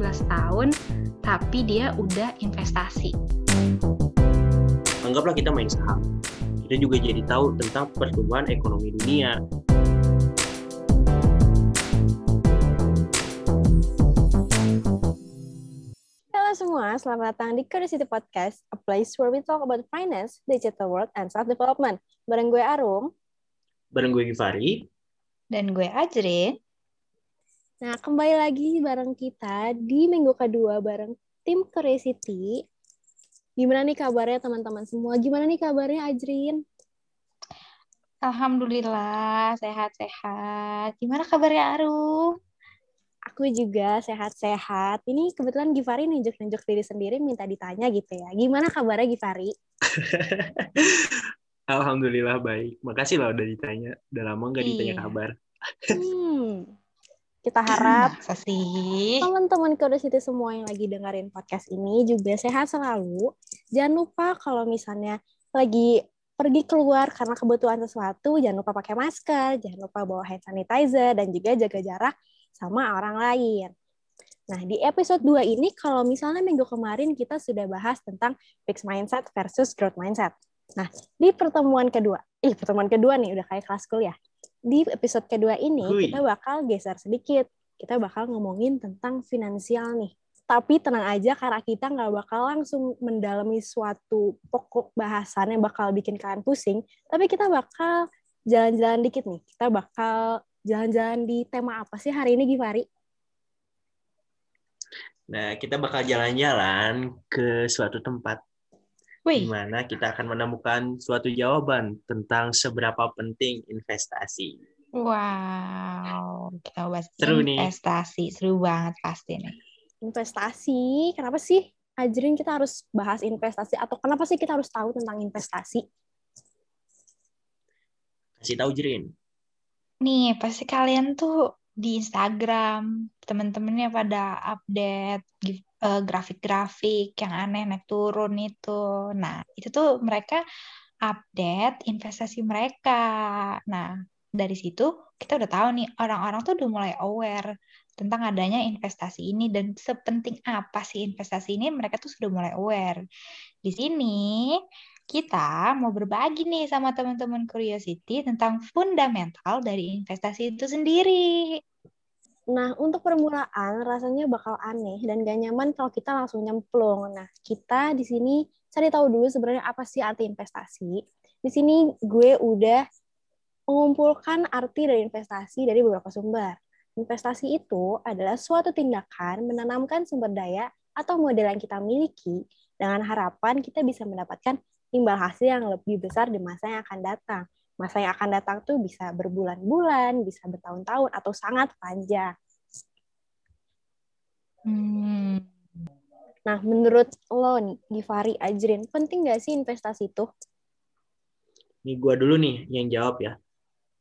11 tahun, tapi dia udah investasi. Anggaplah kita main saham. Kita juga jadi tahu tentang pertumbuhan ekonomi dunia. Halo semua, selamat datang di Curiosity Podcast, a place where we talk about finance, digital world, and self-development. Bareng gue Arum. Bareng gue Givari. Dan gue Ajrin. Nah, kembali lagi bareng kita di minggu kedua bareng tim Curiosity. Gimana nih kabarnya teman-teman semua? Gimana nih kabarnya Ajrin? Alhamdulillah, sehat-sehat. Gimana kabarnya Aru? Aku juga sehat-sehat. Ini kebetulan Givari nunjuk-nunjuk diri sendiri minta ditanya gitu ya. Gimana kabarnya Givari? Alhamdulillah baik. Makasih lah udah ditanya. Udah lama nggak ditanya Iya. kabar. Hmm. Kita harap Masa sih? teman-teman Curiosity semua yang lagi dengerin podcast ini juga sehat selalu. Jangan lupa kalau misalnya lagi pergi keluar karena kebutuhan sesuatu, jangan lupa pakai masker, jangan lupa bawa hand sanitizer, dan juga jaga jarak sama orang lain. Nah, di episode 2 ini kalau misalnya minggu kemarin kita sudah bahas tentang fixed mindset versus growth mindset. Nah, di pertemuan kedua, ih pertemuan kedua nih udah kayak kelas kuliah. Di episode kedua ini Hui. kita bakal geser sedikit. Kita bakal ngomongin tentang finansial nih. Tapi tenang aja karena kita nggak bakal langsung mendalami suatu pokok bahasan yang bakal bikin kalian pusing. Tapi kita bakal jalan-jalan dikit nih. Kita bakal jalan-jalan di tema apa sih hari ini Givari? Nah, kita bakal jalan-jalan ke suatu tempat di Wih, mana kita akan menemukan suatu jawaban tentang seberapa penting investasi. wow. Kita bahas Seru nih. investasi. Seru banget pasti nih. Investasi. Kenapa sih Ajrin kita harus bahas investasi atau kenapa sih kita harus tahu tentang investasi? Kasih tahu Jerin. Nih, pasti kalian tuh di Instagram, temen-temennya pada update eh, grafik-grafik yang aneh naik turun itu. Nah, itu tuh mereka update investasi mereka. Nah, dari situ kita udah tahu nih orang-orang tuh udah mulai aware tentang adanya investasi ini dan sepenting apa sih investasi ini mereka tuh sudah mulai aware. Di sini kita mau berbagi nih sama teman-teman Curiosity tentang fundamental dari investasi itu sendiri. Nah, untuk permulaan rasanya bakal aneh dan gak nyaman kalau kita langsung nyemplung. Nah, kita di sini cari tahu dulu sebenarnya apa sih arti investasi. Di sini gue udah mengumpulkan arti dari investasi dari beberapa sumber. Investasi itu adalah suatu tindakan menanamkan sumber daya atau modal yang kita miliki dengan harapan kita bisa mendapatkan imbal hasil yang lebih besar di masa yang akan datang. Masa yang akan datang tuh bisa berbulan-bulan, bisa bertahun-tahun, atau sangat panjang. Hmm, Nah, menurut lo nih, Givari, Ajrin, penting nggak sih investasi itu? Nih gua dulu nih yang jawab ya.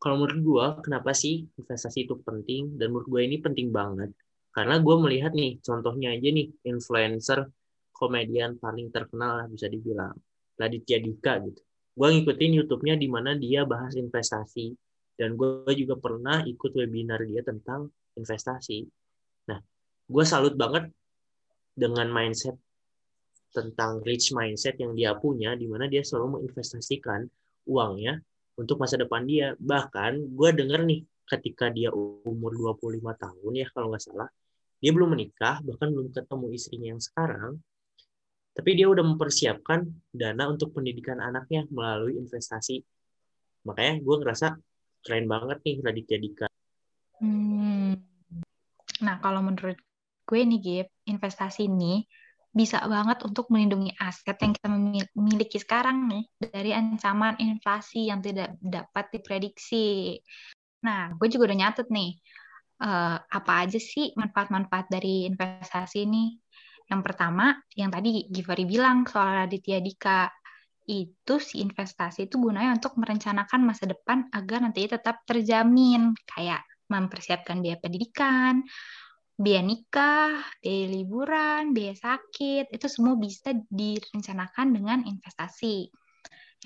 Kalau menurut gua, kenapa sih investasi itu penting? Dan menurut gua ini penting banget. Karena gua melihat nih, contohnya aja nih, influencer komedian paling terkenal lah bisa dibilang. Raditya Dika gitu. Gua ngikutin YouTube-nya di mana dia bahas investasi. Dan gua juga pernah ikut webinar dia tentang investasi. Nah, gua salut banget dengan mindset tentang rich mindset yang dia punya, di mana dia selalu menginvestasikan uangnya untuk masa depan dia. Bahkan gue denger nih ketika dia umur 25 tahun ya kalau nggak salah, dia belum menikah, bahkan belum ketemu istrinya yang sekarang, tapi dia udah mempersiapkan dana untuk pendidikan anaknya melalui investasi. Makanya gue ngerasa keren banget nih Raditya Dika. hmm. Nah, kalau menurut gue nih, Gip, investasi ini bisa banget untuk melindungi aset yang kita miliki sekarang nih dari ancaman inflasi yang tidak dapat diprediksi. Nah, gue juga udah nyatet nih, eh, apa aja sih manfaat-manfaat dari investasi ini. Yang pertama, yang tadi Givari bilang soal Raditya Dika, itu si investasi itu gunanya untuk merencanakan masa depan agar nantinya tetap terjamin, kayak mempersiapkan biaya pendidikan, biaya nikah, biaya liburan, biaya sakit, itu semua bisa direncanakan dengan investasi.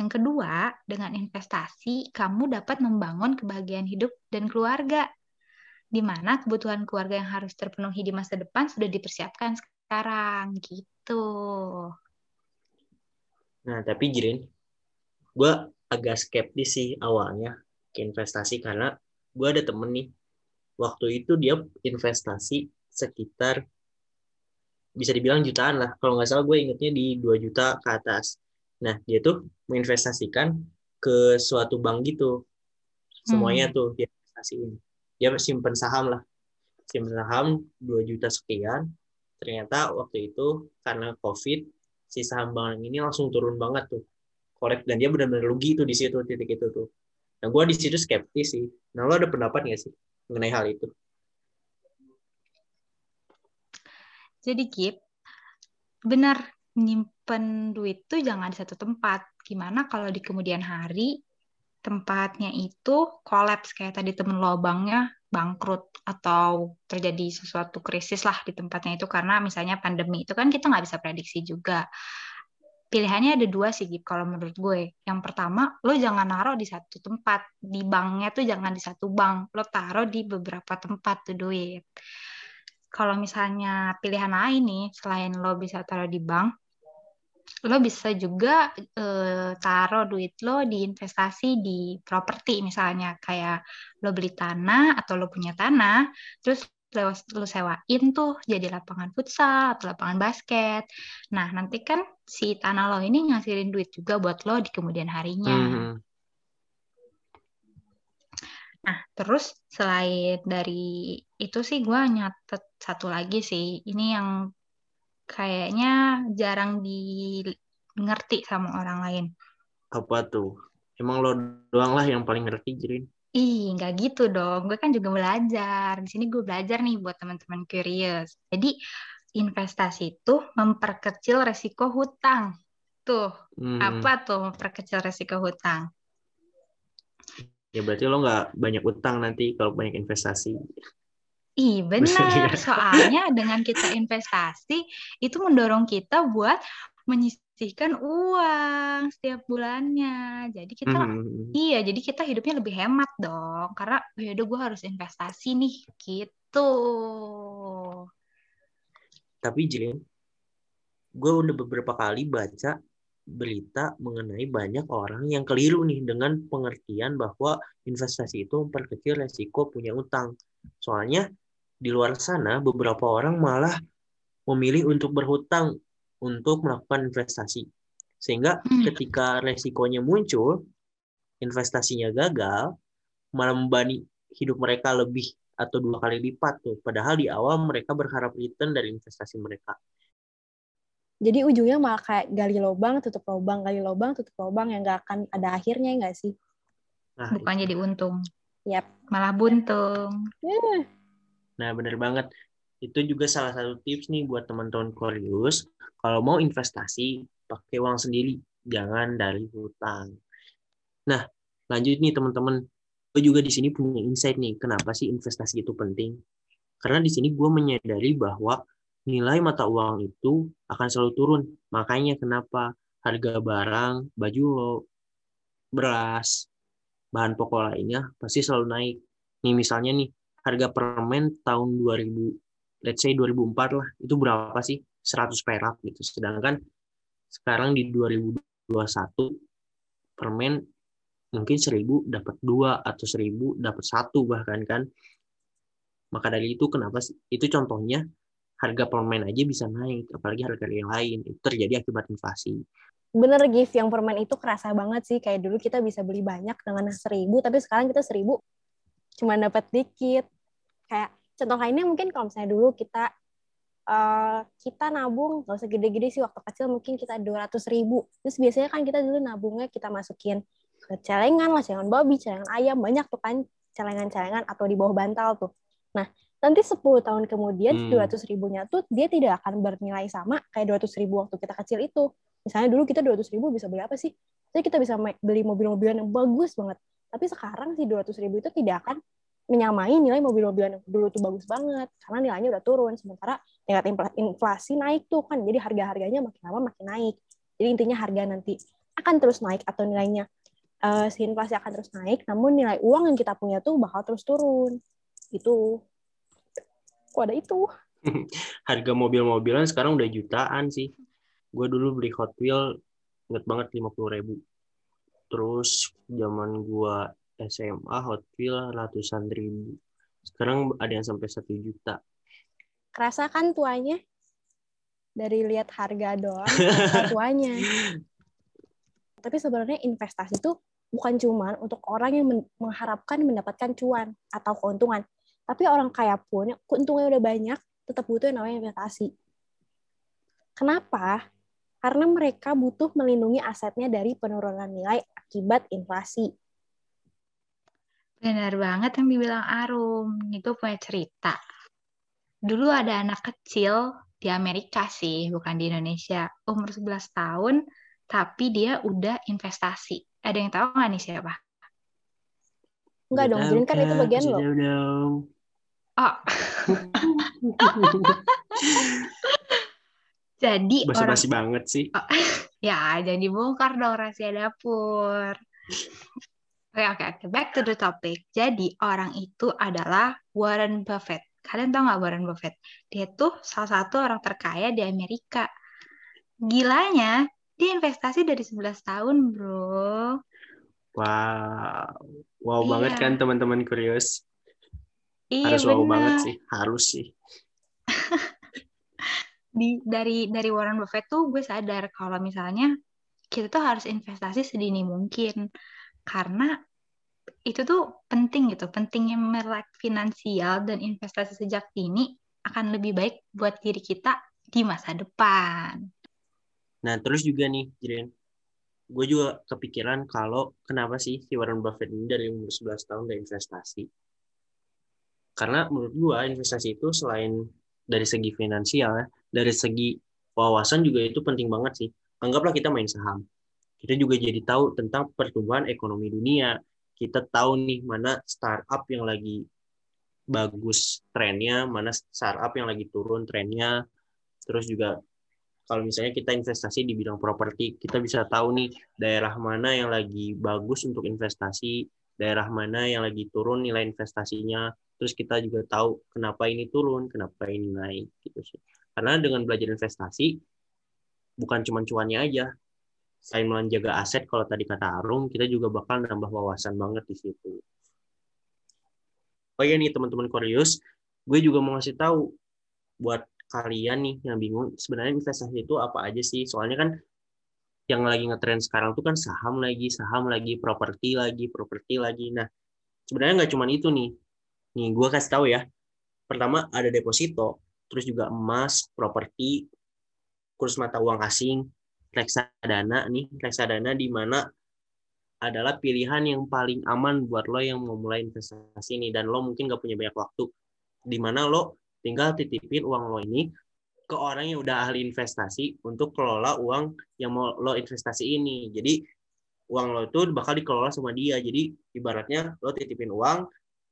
Yang kedua, dengan investasi kamu dapat membangun kebahagiaan hidup dan keluarga. di mana kebutuhan keluarga yang harus terpenuhi di masa depan sudah dipersiapkan sekarang gitu. Nah, tapi Jirin, gue agak skeptis sih awalnya ke investasi karena gue ada temen nih, waktu itu dia investasi sekitar bisa dibilang jutaan lah. Kalau nggak salah gue ingetnya di 2 juta ke atas. Nah, dia tuh menginvestasikan ke suatu bank gitu. Semuanya hmm. tuh dia investasiin. Dia simpen saham lah. Simpen saham 2 juta sekian. Ternyata waktu itu karena COVID, si saham bank ini langsung turun banget tuh. Korek dan dia benar-benar rugi tuh di situ titik itu tuh. Nah, gue di situ skeptis sih. Nah, lo ada pendapat nggak sih mengenai hal itu? Jadi Kip, benar nyimpen duit tuh jangan di satu tempat. Gimana kalau di kemudian hari tempatnya itu kolaps kayak tadi temen lobangnya bangkrut atau terjadi sesuatu krisis lah di tempatnya itu karena misalnya pandemi itu kan kita nggak bisa prediksi juga. Pilihannya ada dua sih, Gip, kalau menurut gue. Yang pertama, lo jangan naruh di satu tempat. Di banknya tuh jangan di satu bank. Lo taruh di beberapa tempat tuh duit kalau misalnya pilihan lain nih selain lo bisa taruh di bank lo bisa juga uh, taruh duit lo di investasi di properti misalnya kayak lo beli tanah atau lo punya tanah terus lo, lo sewain tuh jadi lapangan futsal atau lapangan basket nah nanti kan si tanah lo ini ngasihin duit juga buat lo di kemudian harinya mm -hmm. Nah, terus selain dari itu sih gue nyatet satu lagi sih. Ini yang kayaknya jarang dimengerti sama orang lain. Apa tuh? Emang lo doang lah yang paling ngerti, Jirin? Ih, nggak gitu dong. Gue kan juga belajar. Di sini gue belajar nih buat teman-teman curious. Jadi, investasi itu memperkecil resiko hutang. Tuh, hmm. apa tuh memperkecil resiko hutang? Ya berarti lo nggak banyak utang nanti kalau banyak investasi. Ih benar, soalnya dengan kita investasi itu mendorong kita buat menyisihkan uang setiap bulannya. Jadi kita, hmm. iya, jadi kita hidupnya lebih hemat dong. Karena ya udah gue harus investasi nih, gitu. Tapi Jilin, gue udah beberapa kali baca berita mengenai banyak orang yang keliru nih dengan pengertian bahwa investasi itu memperkecil resiko punya utang. Soalnya di luar sana beberapa orang malah memilih untuk berhutang untuk melakukan investasi. Sehingga hmm. ketika resikonya muncul, investasinya gagal, malah membani hidup mereka lebih atau dua kali lipat tuh. Padahal di awal mereka berharap return dari investasi mereka jadi ujungnya malah kayak gali lubang tutup lubang gali lubang tutup lubang yang nggak akan ada akhirnya nggak sih nah, bukan jadi untung yep. malah buntung yeah. Nah bener banget. Itu juga salah satu tips nih buat teman-teman Koreus kalau mau investasi pakai uang sendiri jangan dari hutang. Nah lanjut nih teman-teman. Gue juga di sini punya insight nih kenapa sih investasi itu penting? Karena di sini gue menyadari bahwa nilai mata uang itu akan selalu turun. Makanya kenapa harga barang, baju lo, beras, bahan pokok lainnya pasti selalu naik. Nih misalnya nih, harga permen tahun 2000, let's say 2004 lah, itu berapa sih? 100 perak gitu. Sedangkan sekarang di 2021 permen mungkin 1000 dapat dua atau 1000 dapat satu bahkan kan. Maka dari itu kenapa sih? Itu contohnya harga permen aja bisa naik, apalagi harga yang lain. Itu terjadi akibat inflasi. Bener, Gif. Yang permen itu kerasa banget sih. Kayak dulu kita bisa beli banyak dengan seribu, tapi sekarang kita seribu cuma dapat dikit. Kayak contoh lainnya mungkin kalau misalnya dulu kita uh, kita nabung, nggak usah gede-gede sih, waktu kecil mungkin kita dua ratus ribu. Terus biasanya kan kita dulu nabungnya kita masukin ke celengan lah, celengan babi, celengan ayam, banyak tuh kan celengan-celengan atau di bawah bantal tuh. Nah, nanti 10 tahun kemudian hmm. 200 ribunya tuh dia tidak akan bernilai sama kayak 200 ribu waktu kita kecil itu. Misalnya dulu kita 200 ribu bisa beli apa sih? Jadi kita bisa beli mobil-mobilan yang bagus banget. Tapi sekarang si 200 ribu itu tidak akan menyamai nilai mobil-mobilan dulu tuh bagus banget karena nilainya udah turun sementara tingkat inflasi naik tuh kan jadi harga-harganya makin lama makin naik jadi intinya harga nanti akan terus naik atau nilainya uh, si inflasi akan terus naik namun nilai uang yang kita punya tuh bakal terus turun Itu. Kok ada itu? Harga mobil-mobilan sekarang udah jutaan sih. Gue dulu beli Hot Wheel, inget banget 50 ribu. Terus zaman gue SMA Hot Wheel ratusan ribu. Sekarang ada yang sampai satu juta. Kerasa kan tuanya? Dari lihat harga doang, tuanya. Tapi sebenarnya investasi itu bukan cuma untuk orang yang mengharapkan mendapatkan cuan atau keuntungan. Tapi orang kaya pun, keuntungannya udah banyak, tetap butuh yang namanya investasi. Kenapa? Karena mereka butuh melindungi asetnya dari penurunan nilai akibat inflasi. Benar banget yang dibilang Arum. Itu punya cerita. Dulu ada anak kecil di Amerika sih, bukan di Indonesia. Umur 11 tahun, tapi dia udah investasi. Ada yang tahu nggak nih siapa? Enggak dong, Jun kan itu bagian lo. Oh. Jadi Basa orang basi banget sih. Oh, ya, jadi bongkar dong rahasia dapur. Oke, oke, oke. Back to the topic. Jadi, orang itu adalah Warren Buffett. Kalian tahu nggak Warren Buffett? Dia tuh salah satu orang terkaya di Amerika. Gilanya, dia investasi dari 11 tahun, bro. Wow. Wow iya. banget kan teman-teman kurios. Iya, Harus bener. wow banget sih. Harus sih. di dari dari Warren Buffett tuh gue sadar kalau misalnya kita tuh harus investasi sedini mungkin karena itu tuh penting gitu pentingnya melek finansial dan investasi sejak dini akan lebih baik buat diri kita di masa depan. Nah terus juga nih Jiren, gue juga kepikiran kalau kenapa sih si Warren Buffett ini dari umur 11 tahun udah investasi. Karena menurut gue investasi itu selain dari segi finansial ya, dari segi wawasan juga itu penting banget sih. Anggaplah kita main saham. Kita juga jadi tahu tentang pertumbuhan ekonomi dunia. Kita tahu nih mana startup yang lagi bagus trennya, mana startup yang lagi turun trennya. Terus juga kalau misalnya kita investasi di bidang properti, kita bisa tahu nih daerah mana yang lagi bagus untuk investasi, daerah mana yang lagi turun nilai investasinya, terus kita juga tahu kenapa ini turun, kenapa ini naik gitu sih. Karena dengan belajar investasi bukan cuma cuannya aja. Selain menjaga aset kalau tadi kata Arum, kita juga bakal nambah wawasan banget di situ. Oh iya nih teman-teman Koreus, gue juga mau ngasih tahu buat kalian nih yang bingung sebenarnya investasi itu apa aja sih? Soalnya kan yang lagi ngetren sekarang tuh kan saham lagi, saham lagi, properti lagi, properti lagi. Nah, sebenarnya nggak cuma itu nih. Nih, gue kasih tahu ya. Pertama ada deposito, terus juga emas, properti, kurs mata uang asing, reksadana nih, reksadana di mana adalah pilihan yang paling aman buat lo yang mau mulai investasi ini dan lo mungkin gak punya banyak waktu di mana lo tinggal titipin uang lo ini ke orang yang udah ahli investasi untuk kelola uang yang mau lo investasi ini. Jadi uang lo itu bakal dikelola sama dia. Jadi ibaratnya lo titipin uang,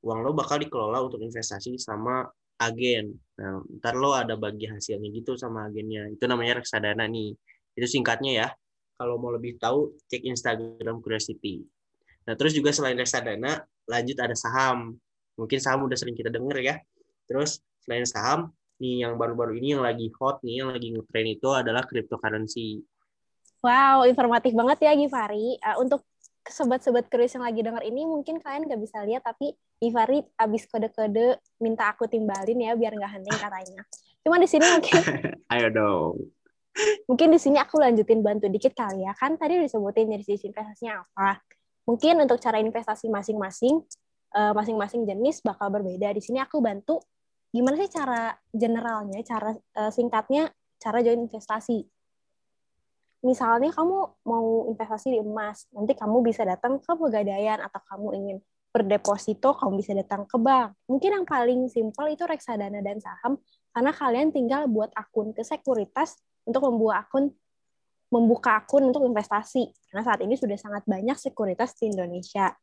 uang lo bakal dikelola untuk investasi sama agen. Nah, ntar lo ada bagi hasilnya gitu sama agennya. Itu namanya reksadana nih. Itu singkatnya ya. Kalau mau lebih tahu, cek Instagram Curiosity. Nah, terus juga selain reksadana, lanjut ada saham. Mungkin saham udah sering kita denger ya. Terus selain saham nih yang baru-baru ini yang lagi hot nih yang lagi ngetrend itu adalah cryptocurrency. Wow, informatif banget ya Givari. Uh, untuk sobat-sobat keris yang lagi dengar ini mungkin kalian nggak bisa lihat tapi Givari abis kode-kode minta aku timbalin ya biar nggak hening katanya. Cuma di sini mungkin Ayo dong. Mungkin di sini aku lanjutin bantu dikit kali ya. Kan tadi disebutin dari sisi investasinya apa. Mungkin untuk cara investasi masing-masing eh, masing-masing jenis bakal berbeda. Di sini aku bantu gimana sih cara generalnya, cara uh, singkatnya, cara join investasi. Misalnya kamu mau investasi di emas, nanti kamu bisa datang ke pegadaian atau kamu ingin berdeposito, kamu bisa datang ke bank. Mungkin yang paling simpel itu reksadana dan saham, karena kalian tinggal buat akun ke sekuritas untuk membuat akun membuka akun untuk investasi. Karena saat ini sudah sangat banyak sekuritas di Indonesia.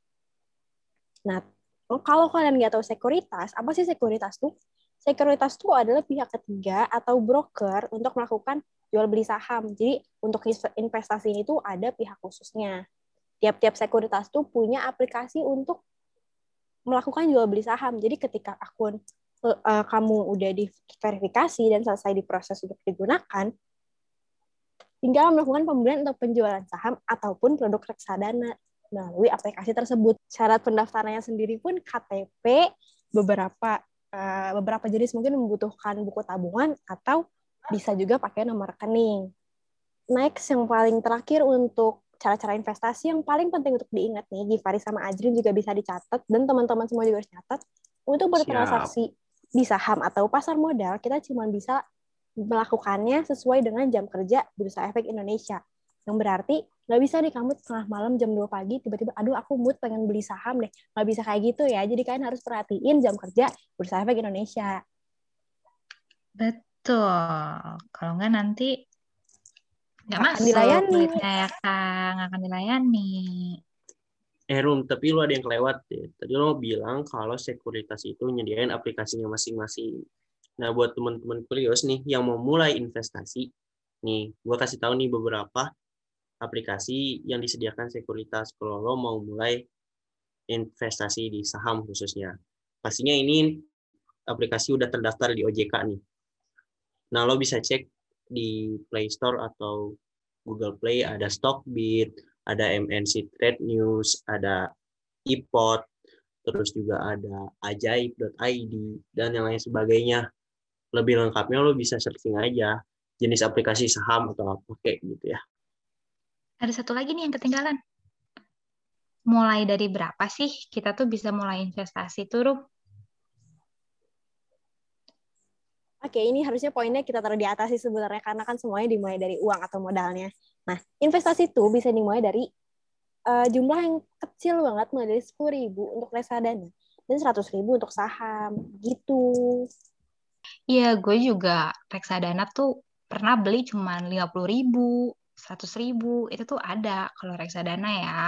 Nah, kalau kalian nggak tahu sekuritas, apa sih sekuritas tuh? sekuritas itu adalah pihak ketiga atau broker untuk melakukan jual beli saham. Jadi untuk investasi ini tuh ada pihak khususnya. Tiap-tiap sekuritas tuh punya aplikasi untuk melakukan jual beli saham. Jadi ketika akun uh, kamu udah diverifikasi dan selesai diproses untuk digunakan, tinggal melakukan pembelian atau penjualan saham ataupun produk reksadana melalui aplikasi tersebut. Syarat pendaftarannya sendiri pun KTP, beberapa uh, beberapa jenis mungkin membutuhkan buku tabungan atau bisa juga pakai nomor rekening. Next, yang paling terakhir untuk cara-cara investasi yang paling penting untuk diingat nih, Givari sama Ajrin juga bisa dicatat, dan teman-teman semua juga harus catat, untuk bertransaksi Siap. di saham atau pasar modal, kita cuma bisa melakukannya sesuai dengan jam kerja Bursa Efek Indonesia. Yang berarti nggak bisa nih kamu tengah malam jam 2 pagi tiba-tiba aduh aku mood pengen beli saham deh. Nggak bisa kayak gitu ya. Jadi kalian harus perhatiin jam kerja Bursa Efek Indonesia. Betul. Kalau nggak nanti nggak masuk dilayani. ya Kang, akan dilayani. Eh Rum, tapi lu ada yang kelewat deh. Tadi lo bilang kalau sekuritas itu nyediain aplikasinya masing-masing. Nah, buat teman-teman kurios nih yang mau mulai investasi, nih, gua kasih tahu nih beberapa aplikasi yang disediakan sekuritas kalau lo mau mulai investasi di saham khususnya. Pastinya ini aplikasi udah terdaftar di OJK nih. Nah, lo bisa cek di Play Store atau Google Play ada Stockbit, ada MNC Trade News, ada iPod, terus juga ada ajaib.id dan yang lain sebagainya. Lebih lengkapnya lo bisa searching aja jenis aplikasi saham atau apa kayak gitu ya. Ada satu lagi nih yang ketinggalan. Mulai dari berapa sih kita tuh bisa mulai investasi tuh, Rum? Oke, ini harusnya poinnya kita taruh di atas sih sebenarnya karena kan semuanya dimulai dari uang atau modalnya. Nah, investasi itu bisa dimulai dari uh, jumlah yang kecil banget, mulai dari sepuluh ribu untuk reksadana dan seratus ribu untuk saham, gitu. Iya, gue juga reksadana tuh pernah beli cuma lima puluh ribu, seratus ribu, itu tuh ada kalau reksadana ya.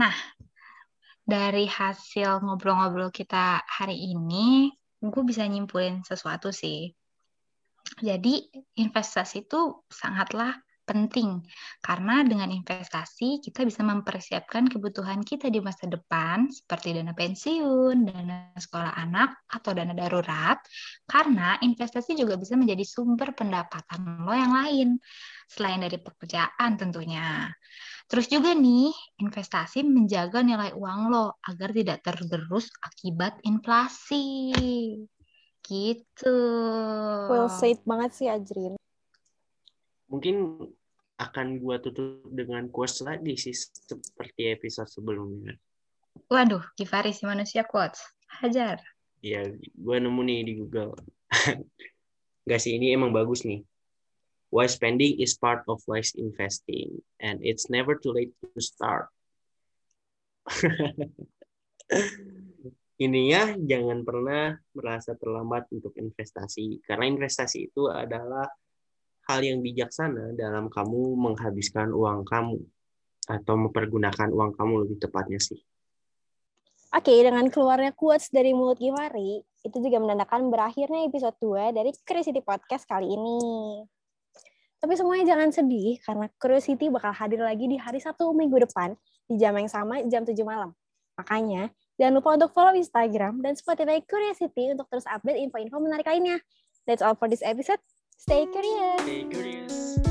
Nah, dari hasil ngobrol-ngobrol kita hari ini, gue bisa nyimpulin sesuatu sih. Jadi investasi itu sangatlah penting karena dengan investasi kita bisa mempersiapkan kebutuhan kita di masa depan seperti dana pensiun, dana sekolah anak atau dana darurat karena investasi juga bisa menjadi sumber pendapatan lo yang lain selain dari pekerjaan tentunya. Terus juga nih, investasi menjaga nilai uang lo agar tidak tergerus akibat inflasi. Gitu. Well said banget sih Ajrin. Mungkin akan gua tutup dengan quotes lagi sih seperti episode sebelumnya. Waduh, Givari si manusia quotes. Hajar. Iya, gua nemu nih di Google. Gak sih, ini emang bagus nih. Wise spending is part of wise investing, and it's never too late to start. Ini ya, jangan pernah merasa terlambat untuk investasi, karena investasi itu adalah hal yang bijaksana dalam kamu menghabiskan uang kamu atau mempergunakan uang kamu lebih tepatnya sih. Oke, dengan keluarnya quotes dari mulut Givari, itu juga menandakan berakhirnya episode 2 dari Curiosity Podcast kali ini. Tapi semuanya jangan sedih, karena Curiosity bakal hadir lagi di hari Sabtu minggu depan, di jam yang sama, jam 7 malam. Makanya, jangan lupa untuk follow Instagram dan Spotify Curiosity untuk terus update info-info menarik lainnya. That's all for this episode. Stay curious! Stay curious!